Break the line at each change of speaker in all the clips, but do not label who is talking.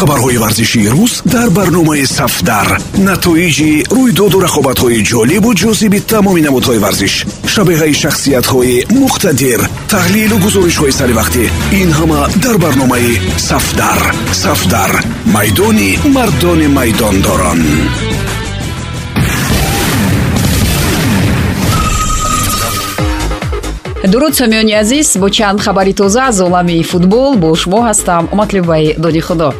хабарҳои варзишии рӯз дар барномаи сафдар. Натоиҷи рӯйдоду рақобатҳои ҷолибу ҷозиби тамоми намудҳои варзиш шабеҳаи шахсиятҳои муқтадир таҳлилу гузоришҳои саривақтӣ ин ҳама дар барномаи сафдар. Сафдар майдони мардони майдондорон.
Дуруд самиёни азиз бо чанд хабари тоза аз олами футбол бо шумо ҳастам. Матлубаи доди худо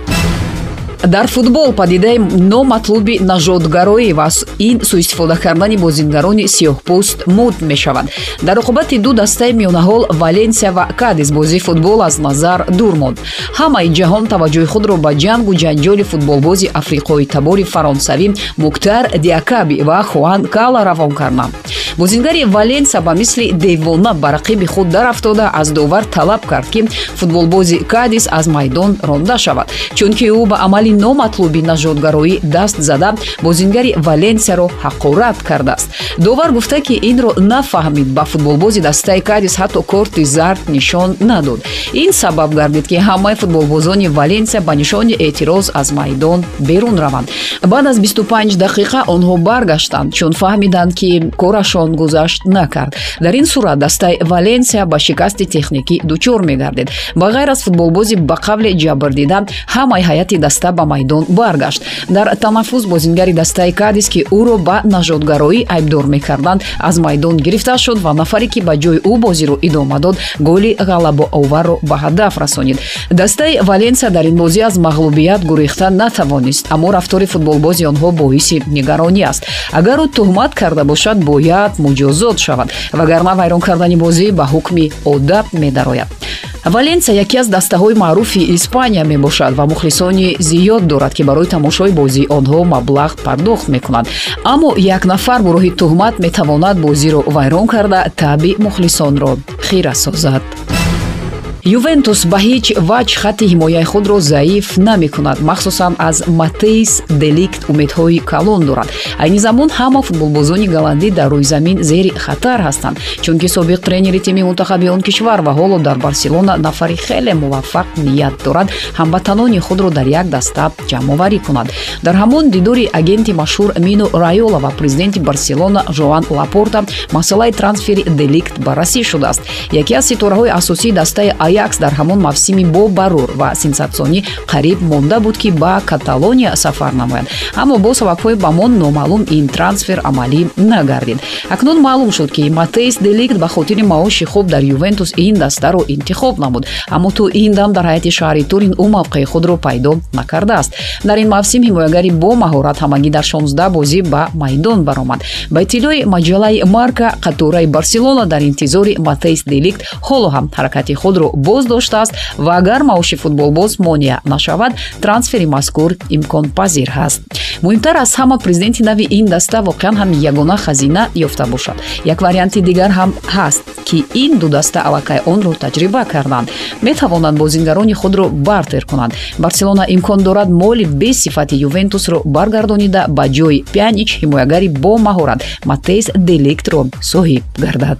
дар футбол падидаи номатлуби нажодгароӣ ва ин суистифода кардани бозингарони сиёҳпӯст муд мешавад. Дар оқубати ду дастаи миёнаҳол валенсия ва кадис бозии футбол аз назар дур монд ҳамаи ҷаҳон таваҷҷӯҳи худро ба ҷангу ҷанҷоли футболбози африқои табори фаронсавӣ муктар диакаби ва хуан кала равон карданд. Бозингари валенсия ба мисли девона ба рақиби худ дарафтода аз довар талаб кард ки футболбози кадис аз майдон ронда шавад. Чунки ӯ ба амали амали номатлуби нажодгароӣ даст зада бозингари валенсияро ҳақорат кардааст. Довар гуфта ки инро нафаҳмид ба футболбози дастаи кадис ҳатто корти зард нишон надод. Ин сабаб гардид ки ҳамаи футболбозони валенсия ба нишони эътироз аз майдон берун раванд. Баъд аз 25 дақиқа онҳо баргаштанд чун фаҳмиданд ки корашон гузашт накард. Дар ин сурат дастаи валенсия ба шикасти техникӣ дучор мегардид ба ғайр аз футболбози ба қавле ҷабрдида ҳамаи ҳайати даста ба майдон баргашт. Дар танаффус бозингари дастаи кадис ки ӯро ба нажодгароӣ айбдор мекарданд аз майдон гирифта шуд ва нафаре ки ба ҷои ӯ бозиро идома дод голи ғалабаоварро ба ҳадаф расонид. Дастаи валенсия дар ин бозӣ аз мағлубият гурехта натавонист аммо рафтори футболбози онҳо боиси нигаронӣ аст. Агар ӯ туҳмат карда бошад бояд муҷозот шавад вагарна вайрон кардани бозӣ ба ҳукми одаб медарояд валенсия яке аз дастаҳои маъруфи испания мебошад ва мухлисони зиёд дорад ки барои тамошои бозии онҳо маблағ пардохт мекунанд аммо як нафар бо роҳи туҳмат метавонад бозиро вайрон карда таъби мухлисонро хира созад ювентус ба ҳеҷ ваҷ хатти ҳимояи худро заиф намекунад махсусан аз матеис деликт умедҳои калон дорад. Айни замон ҳама футболбозони голландӣ дар рӯи замин зери хатар ҳастанд чунки собиқ тренери тими мунтахаби он кишвар ва ҳоло дар барселона нафари хеле муваффақ ният дорад ҳамватанони худро дар як даста ҷамъоварӣ кунад. Дар ҳамон дидори агенти машҳур мино райола ва президенти барселона жоан лапорта масъалаи трансфери деликт баррасӣ шудааст. Яке аз ситораҳои асосии дастаи аякс дар ҳамон мавсими бо барур ва сенсатсионӣ қариб монда буд ки ба каталония сафар намояд аммо бо сабабҳои ба мон номаълум ин трансфер амалӣ нагардид. Акнун маълум шуд ки матеис деликт ба хотири маоши хуб дар ювентус ин дастаро интихоб намуд. Аммо то ин дам дар ҳайати шаҳри турин ӯ мавқеи худро пайдо накардааст. Дар ин мавсим ҳимоягари бо маҳорат ҳамагӣ дар 16 бозӣ ба майдон баромад. Ба иттилои маҷаллаи марка қатораи барселона дар интизори матеис деликт ҳоло ҳам ҳаракати худро боз доштааст ва агар маоши футболбоз монеа нашавад трансфери мазкур имконпазир ҳаст. Муҳимтар аз ҳама президенти нави ин даста воқеан ҳам ягона хазина ёфта бошад. Як варианти дигар ҳам ҳаст ки ин ду даста аллакай онро таҷриба карданд. Метавонанд бозингарони худро бартер кунанд. Барселона имкон дорад моли бесифати ювентусро баргардонида ба ҷои пянич ҳимоягари бо маҳорат матеис делектро соҳиб гардад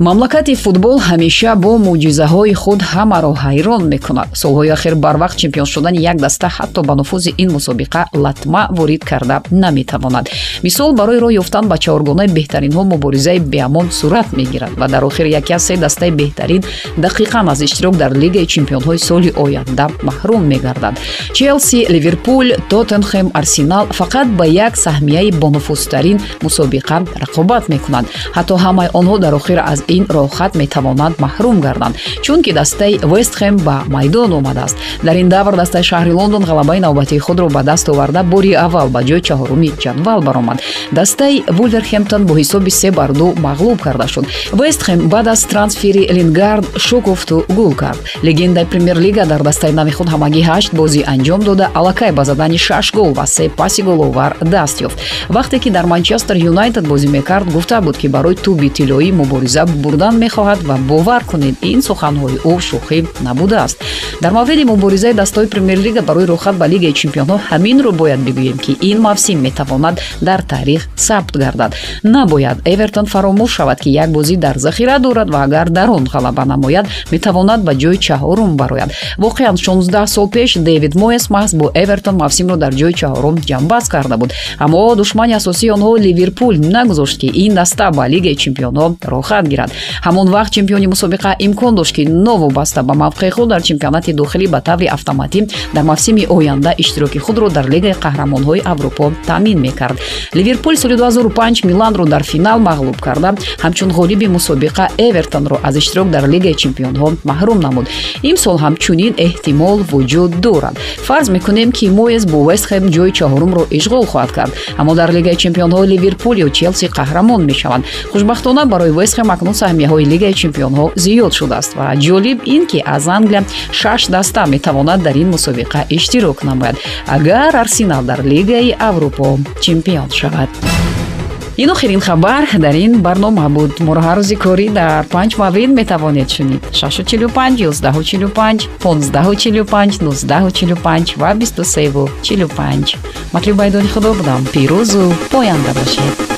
мамлакати футбол ҳамеша бо мӯъҷизаҳои худ ҳамаро ҳайрон мекунад. Солҳои ахир барвақт чемпион шудани як даста ҳатто ба нуфузи ин мусобиқа латма ворид карда наметавонад. Мисол барои роҳ ёфтан ба чаҳоргонаи беҳтаринҳо муборизаи беамон сурат мегирад ва дар охир яке аз се дастаи беҳтарин дақиқан аз иштирок дар лигаи чемпионҳои соли оянда маҳрум мегардад. Челси ливерпул тоттенхем арсенал фақат ба як саҳмияи бонуфузтарин мусобиқа рақобат мекунанд ҳатто ҳамаи онҳо дар охир аз ин роҳхат метавонанд маҳрум гарданд чунки дастаи вестхем ба майдон омадааст. Дар ин давр дастаи шаҳри лондон ғалабаи навбатии худро ба даст оварда бори аввал ба ҷои чаҳоруми ҷадвал баромад. Дастаи вулверхемптон бо ҳисоби се бар ду мағлуб карда шуд. Вестхем баъд аз трансфери лингард шукуфту гул кард. Легендаи премер-лига дар дастаи нави худ ҳамагӣ ҳашт бозӣ анҷом дода аллакай ба задани шаш гол ва се паси головар даст ёфт. Вақте ки дар манчестер юнайтед бозӣ мекард гуфта буд ки барои туби тиллоӣ мубориза бурдан мехоҳад ва бовар кунед. Ин суханҳои ӯ шӯхӣ набудааст. Дар мавриди муборизаи дастаҳои премер-лига барои рохат ба лигаи чемпионҳо ҳаминро бояд бигӯем ки ин мавсим метавонад дар таърих сабт гардад. Набояд эвертон фаромӯш шавад ки як бозӣ дар захира дорад ва агар дар он ғалаба намояд метавонад ба ҷои чаҳорум барояд. Воқеан 16 сол пеш дэвид моес маҳз бо эвертон мавсимро дар ҷои чаҳорум ҷамъбаст карда буд. Аммо душмани асосии онҳо ливерпул нагузошт ки ин даста ба лигаи чемпионҳо рохат гирад ҳамон вақт чемпиони мусобиқа имкон дошт ки новобаста ба мавқеи худ дар чемпионати дохилӣ ба таври автоматӣ дар мавсими оянда иштироки худро дар лигаи қаҳрамонҳои аврупо таъмин мекард. Ливерпул соли 2005 миланро дар финал мағлуб карда. Ҳамчун ғолиби мусобиқа эвертонро аз иштирок дар лигаи чемпионҳо маҳрум намуд. Имсол ҳам чунин эҳтимол вуҷуд дорад. Фарз мекунем ки моес бо вестхэм ҷои чаҳорумро ишғол хоҳад кард. Аммо дар лигаи чемпионҳо ливерпул ё челси қаҳрамон мешаванд. Хушбахтона барои вестхэм акнун саҳмияҳои лигаи чемпионҳо зиёд шудааст ва ҷолиб ин ки аз англия шаш даста метавонад дар ин мусобиқа иштирок намояд агар арсенал дар лигаи аврупо чемпион шавад. Ин охирин хабар дар ин барнома буд. Моро ҳар рӯзи корӣ дар панҷ маврид метавонед шунид. 645 145 1545 1945 ва 2345 матлубайдони худо будам. Пирӯзу поянда бошед